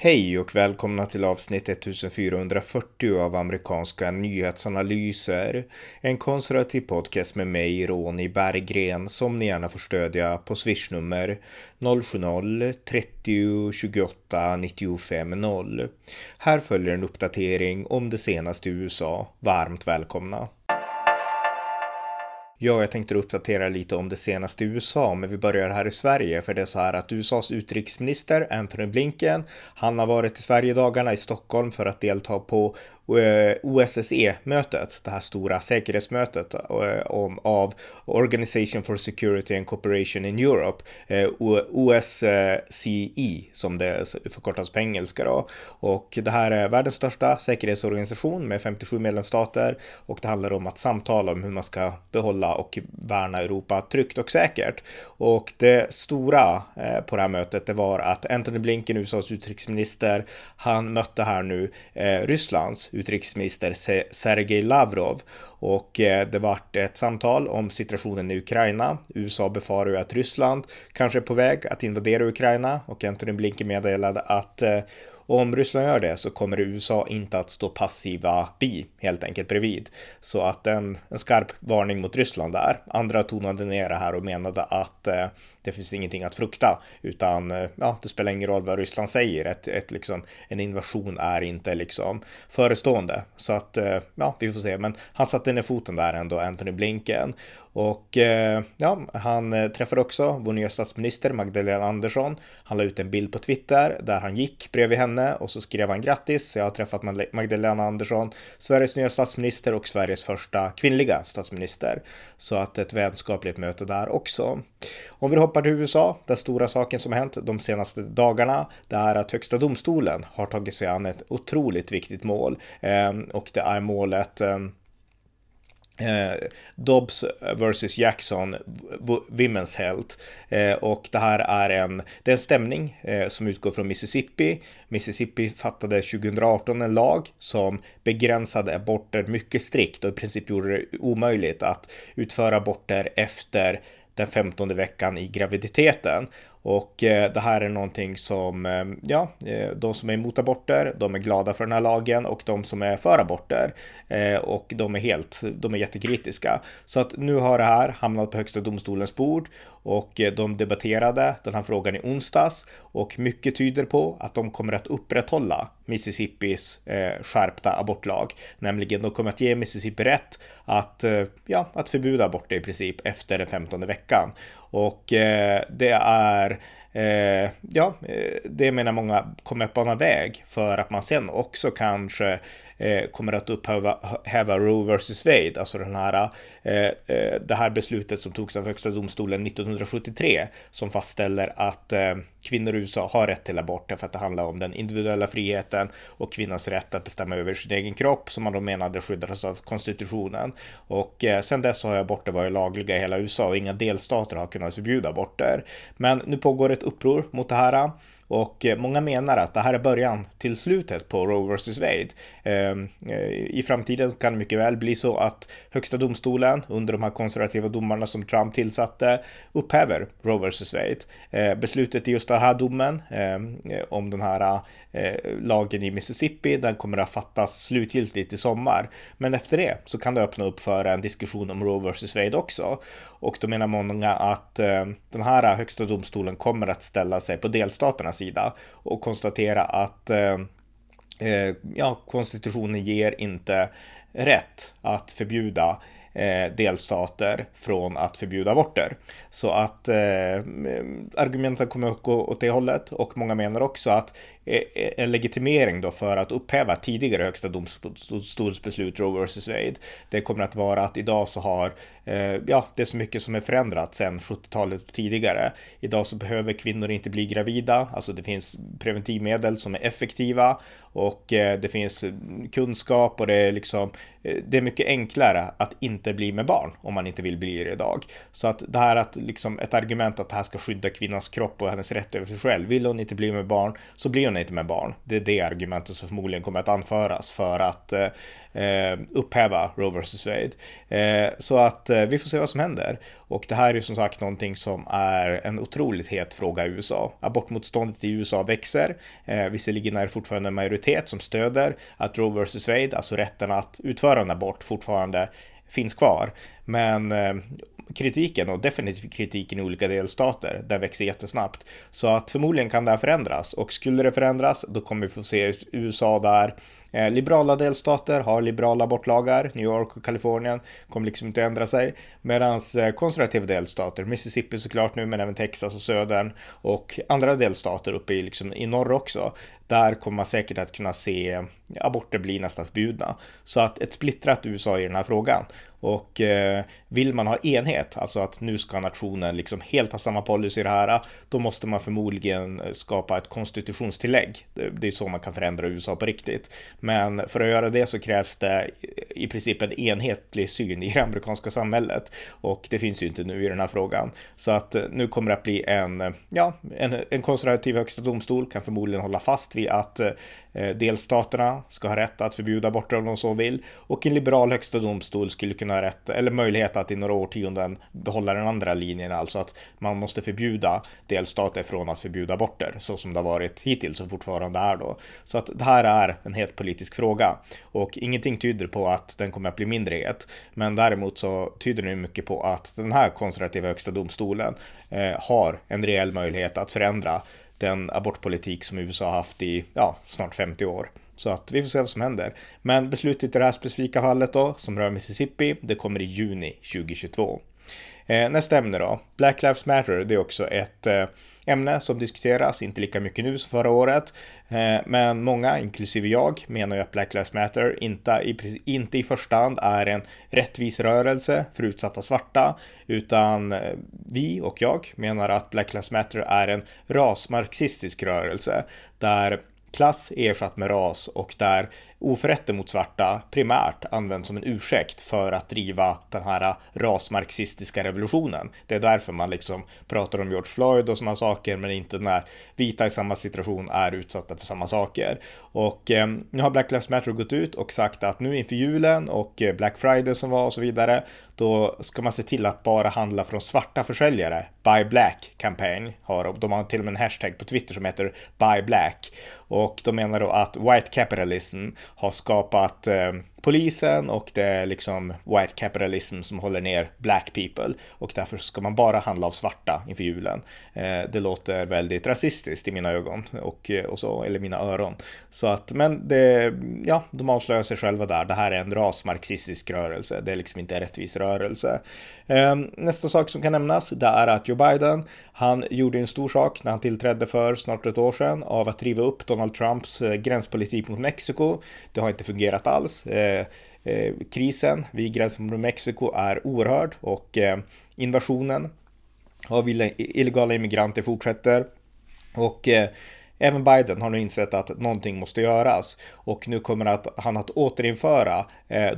Hej och välkomna till avsnitt 1440 av amerikanska nyhetsanalyser. En konservativ podcast med mig, Ronny Berggren, som ni gärna får stödja på swishnummer 070-30 28 95 0. Här följer en uppdatering om det senaste i USA. Varmt välkomna! Ja, jag tänkte uppdatera lite om det senaste i USA, men vi börjar här i Sverige, för det är så här att USAs utrikesminister Antony Blinken, han har varit i Sverigedagarna i Stockholm för att delta på OSSE-mötet, eh, det här stora säkerhetsmötet eh, om, av Organization for Security and Cooperation in Europe, eh, OSCE som det förkortas på engelska då. Och det här är världens största säkerhetsorganisation med 57 medlemsstater och det handlar om att samtala om hur man ska behålla och värna Europa tryggt och säkert. Och det stora på det här mötet det var att Anthony Blinken, USAs utrikesminister, han mötte här nu Rysslands utrikesminister Sergej Lavrov och eh, det vart ett samtal om situationen i Ukraina. USA befarar ju att Ryssland kanske är på väg att invadera Ukraina och Antony Blinken meddelade att eh, om Ryssland gör det så kommer USA inte att stå passiva bi helt enkelt bredvid. Så att en, en skarp varning mot Ryssland där. Andra tonade ner det här och menade att eh, det finns ingenting att frukta utan eh, ja, det spelar ingen roll vad Ryssland säger. Ett, ett, liksom, en invasion är inte liksom förestående. Så att eh, ja, vi får se. Men han satte ner foten där ändå, Anthony Blinken. Och eh, ja, han eh, träffade också vår nya statsminister Magdalena Andersson. Han la ut en bild på Twitter där han gick bredvid henne och så skrev han grattis. Jag har träffat Magdalena Andersson, Sveriges nya statsminister och Sveriges första kvinnliga statsminister. Så att ett vänskapligt möte där också. Om vi hoppar till USA, den stora saken som har hänt de senaste dagarna, det är att Högsta domstolen har tagit sig an ett otroligt viktigt mål eh, och det är målet Eh, Dobbs vs Jackson, Women's Health. Eh, och det här är en, det är en stämning eh, som utgår från Mississippi. Mississippi fattade 2018 en lag som begränsade aborter mycket strikt och i princip gjorde det omöjligt att utföra aborter efter den 15 veckan i graviditeten. Och eh, det här är någonting som, eh, ja, eh, de som är emot aborter, de är glada för den här lagen och de som är för aborter och de är helt, de är jättekritiska. Så att nu har det här hamnat på Högsta domstolens bord och de debatterade den här frågan i onsdags och mycket tyder på att de kommer att upprätthålla Mississippis skärpta abortlag, nämligen de kommer att ge Mississippi rätt att, ja, att förbjuda aborter i princip efter den 15 veckan. Och eh, det är Eh, ja, eh, det menar många kommer att bana väg för att man sen också kanske eh, kommer att upphäva Roe vs Wade, alltså den här, eh, eh, det här beslutet som togs av Högsta domstolen 1973 som fastställer att eh, kvinnor i USA har rätt till abort för att det handlar om den individuella friheten och kvinnans rätt att bestämma över sin egen kropp som man då menade skyddades av konstitutionen. Och eh, sen dess har aborter varit lagliga i hela USA och inga delstater har kunnat förbjuda aborter. Men nu pågår ett uppror mot det här. Och eh, många menar att det här är början till slutet på Roe vs Wade. Ehm, eh, I framtiden kan det mycket väl bli så att Högsta domstolen under de här konservativa domarna som Trump tillsatte upphäver Roe vs Wade. Eh, beslutet i just den här domen ehm, om den här lagen i Mississippi, den kommer att fattas slutgiltigt i sommar. Men efter det så kan det öppna upp för en diskussion om Roe vs Wade också. Och då menar många att ehm, den här högsta domstolen kommer att ställa sig på delstaternas sida och konstatera att eh, eh, ja, konstitutionen ger inte rätt att förbjuda eh, delstater från att förbjuda aborter. Så att eh, argumenten kommer att gå åt det hållet och många menar också att Eh, eh en legitimering då för att upphäva tidigare högsta domstolsbeslut Roe vs Wade. Det kommer att vara att idag så har, eh, ja, det är så mycket som är förändrat sedan 70-talet tidigare. Idag så behöver kvinnor inte bli gravida, alltså det finns preventivmedel som är effektiva och eh, det finns kunskap och det är liksom Eh, det är mycket enklare att inte bli med barn om man inte vill bli det idag. Så att det här att liksom ett argument att det här ska skydda kvinnans kropp och hennes rätt över sig själv. Vill hon inte bli med barn så blir hon inte med barn. Det är det argumentet som förmodligen kommer att anföras för att eh, eh upphäva Roe vs Wade. Eh, så att eh, vi får se vad som händer. Och det här är ju som sagt någonting som är en otroligt het fråga i USA. Abortmotståndet i USA växer. Eh, visserligen är det fortfarande en majoritet som stöder att Roe vs Wade, alltså rätten att utföra en abort, fortfarande finns kvar. Men eh, kritiken och definitivt kritiken i olika delstater, den växer jättesnabbt. Så att förmodligen kan det här förändras och skulle det förändras, då kommer vi få se USA där Eh, liberala delstater har liberala abortlagar, New York och Kalifornien kommer liksom inte ändra sig. Medan eh, konservativa delstater, Mississippi såklart nu, men även Texas och södern och andra delstater uppe i, liksom, i norr också, där kommer man säkert att kunna se eh, aborter bli nästan förbjudna. Så att ett splittrat USA i den här frågan. Och eh, vill man ha enhet, alltså att nu ska nationen liksom helt ha samma policy i det här, då måste man förmodligen eh, skapa ett konstitutionstillägg. Det är så man kan förändra USA på riktigt. Men för att göra det så krävs det i princip en enhetlig syn i det amerikanska samhället. Och det finns ju inte nu i den här frågan. Så att eh, nu kommer det att bli en, eh, ja, en, en konservativ högsta domstol kan förmodligen hålla fast vid att eh, delstaterna ska ha rätt att förbjuda aborter om de så vill och en liberal högsta domstol skulle kunna ha rätt eller möjlighet att i några årtionden behålla den andra linjen, alltså att man måste förbjuda delstater från att förbjuda aborter så som det har varit hittills och fortfarande är då. Så att det här är en helt politisk politisk fråga och ingenting tyder på att den kommer att bli mindre het. Men däremot så tyder det mycket på att den här konservativa högsta domstolen eh, har en reell möjlighet att förändra den abortpolitik som USA har haft i ja, snart 50 år. Så att vi får se vad som händer. Men beslutet i det här specifika fallet då, som rör Mississippi, det kommer i juni 2022. Eh, nästa ämne då, Black Lives Matter, det är också ett eh, ämne som diskuteras, inte lika mycket nu som förra året. Eh, men många, inklusive jag, menar ju att Black Lives Matter inte i, inte i första hand är en rättvis rörelse för utsatta svarta, utan eh, vi och jag menar att Black Lives Matter är en rasmarxistisk rörelse där klass ersatt med ras och där oförrätter mot svarta primärt används som en ursäkt för att driva den här rasmarxistiska revolutionen. Det är därför man liksom pratar om George Floyd och sådana saker, men inte när vita i samma situation är utsatta för samma saker. Och eh, nu har Black Lives Matter gått ut och sagt att nu inför julen och eh, Black Friday som var och så vidare, då ska man se till att bara handla från svarta försäljare. Buy Black kampanj har de De har till och med en hashtag på Twitter som heter Buy Black och de menar då att white capitalism har skapat eh, polisen och det är liksom white capitalism som håller ner black people och därför ska man bara handla av svarta inför julen. Eh, det låter väldigt rasistiskt i mina ögon och, eh, och så, eller mina öron. Så att, men det, ja, de avslöjar sig själva där. Det här är en rasmarxistisk rörelse. Det är liksom inte en rättvis rörelse. Eh, nästa sak som kan nämnas, det är att Joe Biden, han gjorde en stor sak när han tillträdde för snart ett år sedan av att driva upp Donald Trumps gränspolitik mot Mexiko. Det har inte fungerat alls. Eh, eh, krisen vid gränsen mot Mexiko är oerhörd och eh, invasionen av illegala immigranter fortsätter. Och Även Biden har nu insett att någonting måste göras och nu kommer att, han att återinföra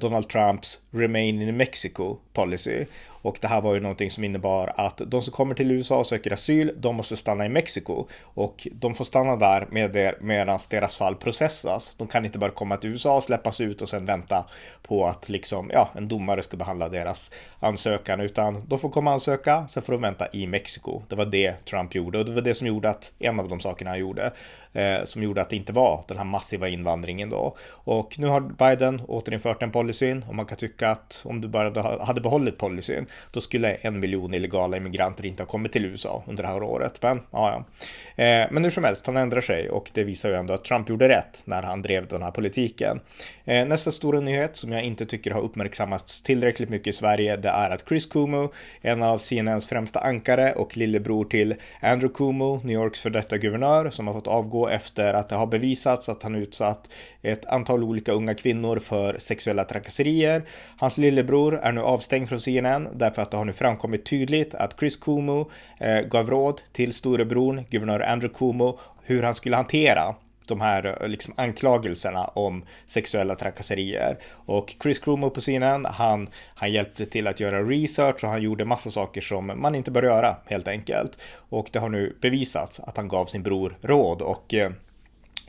Donald Trumps Remain in Mexico policy. Och det här var ju någonting som innebar att de som kommer till USA och söker asyl, de måste stanna i Mexiko. Och de får stanna där med det medan deras fall processas. De kan inte bara komma till USA och släppas ut och sen vänta på att liksom, ja, en domare ska behandla deras ansökan. Utan de får komma och ansöka, sen får de vänta i Mexiko. Det var det Trump gjorde och det var det som gjorde att, en av de sakerna han gjorde, eh, som gjorde att det inte var den här massiva invandringen då. Och nu har Biden återinfört den policyn och man kan tycka att om du bara hade behållit policyn då skulle en miljon illegala immigranter inte ha kommit till USA under det här året. Men ja, ja. Eh, men hur som helst, han ändrar sig och det visar ju ändå att Trump gjorde rätt när han drev den här politiken. Eh, nästa stora nyhet som jag inte tycker har uppmärksammats tillräckligt mycket i Sverige, det är att Chris Cuomo, en av CNNs främsta ankare och lillebror till Andrew Cuomo, New Yorks för detta guvernör, som har fått avgå efter att det har bevisats att han utsatt ett antal olika unga kvinnor för sexuella trakasserier. Hans lillebror är nu avstängd från CNN därför att det har nu framkommit tydligt att Chris Cuomo eh, gav råd till storebror, guvernör Andrew Cuomo, hur han skulle hantera de här eh, liksom anklagelserna om sexuella trakasserier. Och Chris Cuomo på scenen, han, han hjälpte till att göra research och han gjorde massa saker som man inte bör göra helt enkelt. Och det har nu bevisats att han gav sin bror råd och eh,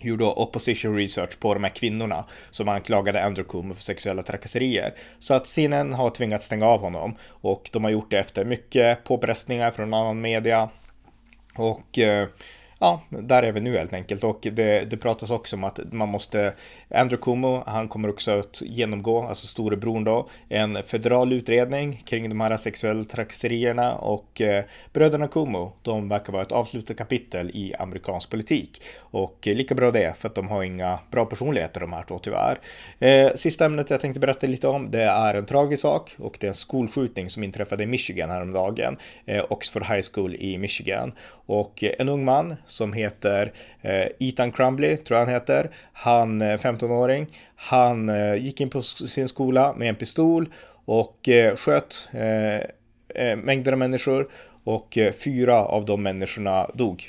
gjorde opposition research på de här kvinnorna som anklagade Andrew Cuomo för sexuella trakasserier. Så att CNN har tvingats stänga av honom och de har gjort det efter mycket påpressningar från annan media. Och eh, ja, där är vi nu helt enkelt. Och det, det pratas också om att man måste, Andrew Cuomo, han kommer också att genomgå, alltså storebror då, en federal utredning kring de här sexuella trakasserierna och eh, bröderna Cuomo, de verkar vara ett avslutat kapitel i amerikansk politik. Och eh, lika bra det, för att de har inga bra personligheter de här två tyvärr. Eh, sista ämnet jag tänkte berätta lite om, det är en tragisk sak och det är en skolskjutning som inträffade i Michigan häromdagen, eh, Oxford High School i Michigan. Och eh, en ung man som heter eh, Ethan Crumbly, tror jag han heter. Han, eh, 15-åring, han eh, gick in på sin skola med en pistol och sköt mängder av människor och fyra av de människorna dog.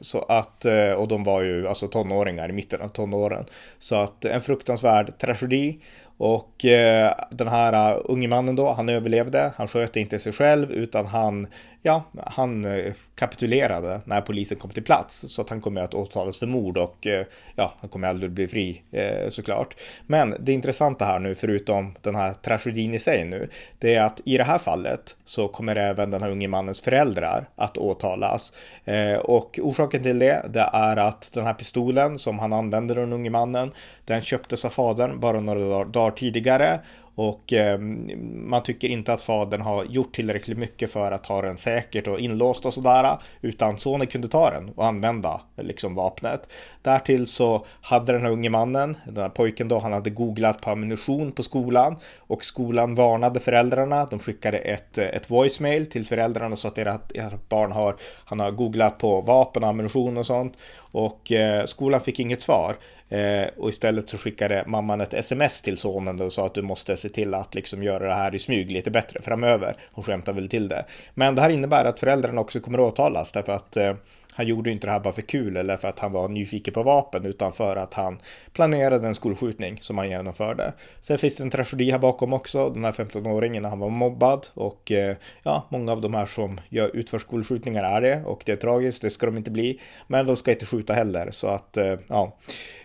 så att, och de var ju alltså tonåringar i mitten av tonåren. Så att en fruktansvärd tragedi. Och eh, den här uh, unge mannen då, han överlevde. Han sköt inte sig själv utan han ja, han eh, kapitulerade när polisen kom till plats så att han kommer att åtalas för mord och eh, ja, han kommer aldrig bli fri eh, såklart. Men det intressanta här nu, förutom den här tragedin i sig nu, det är att i det här fallet så kommer även den här unge mannens föräldrar att åtalas eh, och orsaken till det, det är att den här pistolen som han använde den unge mannen, den köptes av fadern bara några dagar dagar tidigare och eh, man tycker inte att fadern har gjort tillräckligt mycket för att ha den säkert och inlåst och sådär. Utan sonen kunde ta den och använda liksom vapnet. Därtill så hade den här unge mannen, den här pojken då, han hade googlat på ammunition på skolan och skolan varnade föräldrarna. De skickade ett, ett voicemail till föräldrarna så att deras, barn har, han har googlat på vapen och ammunition och sånt. Och eh, skolan fick inget svar. Eh, och istället så skickade mamman ett sms till sonen och sa att du måste se till att liksom göra det här i smyg lite bättre framöver. Hon skämtar väl till det. Men det här innebär att föräldrarna också kommer att åtalas därför att eh, han gjorde inte det här bara för kul eller för att han var nyfiken på vapen utan för att han planerade en skolskjutning som han genomförde. Sen finns det en tragedi här bakom också. Den här 15-åringen när han var mobbad och eh, ja, många av de här som gör, utför skolskjutningar är det och det är tragiskt, det ska de inte bli. Men de ska inte skjuta heller så att eh, ja.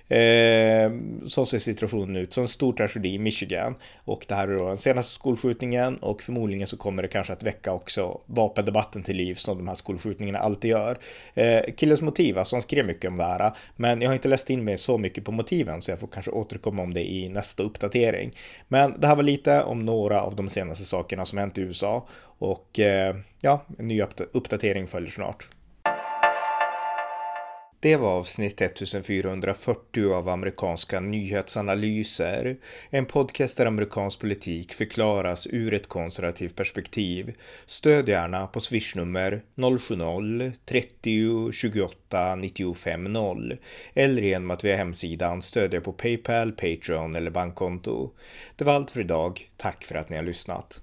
Eh, så ser situationen ut. Så en stor tragedi i Michigan. Och det här är då den senaste skolskjutningen och förmodligen så kommer det kanske att väcka också vapendebatten till liv som de här skolskjutningarna alltid gör. Eh, killens motiv, alltså han skrev mycket om det här. Men jag har inte läst in mig så mycket på motiven så jag får kanske återkomma om det i nästa uppdatering. Men det här var lite om några av de senaste sakerna som hänt i USA. Och eh, ja, en ny uppdatering följer snart. Det var avsnitt 1440 av amerikanska nyhetsanalyser. En podcast där amerikansk politik förklaras ur ett konservativt perspektiv. Stöd gärna på swishnummer 070-30 28 95 0 eller genom att via hemsidan stödja på Paypal, Patreon eller bankkonto. Det var allt för idag. Tack för att ni har lyssnat.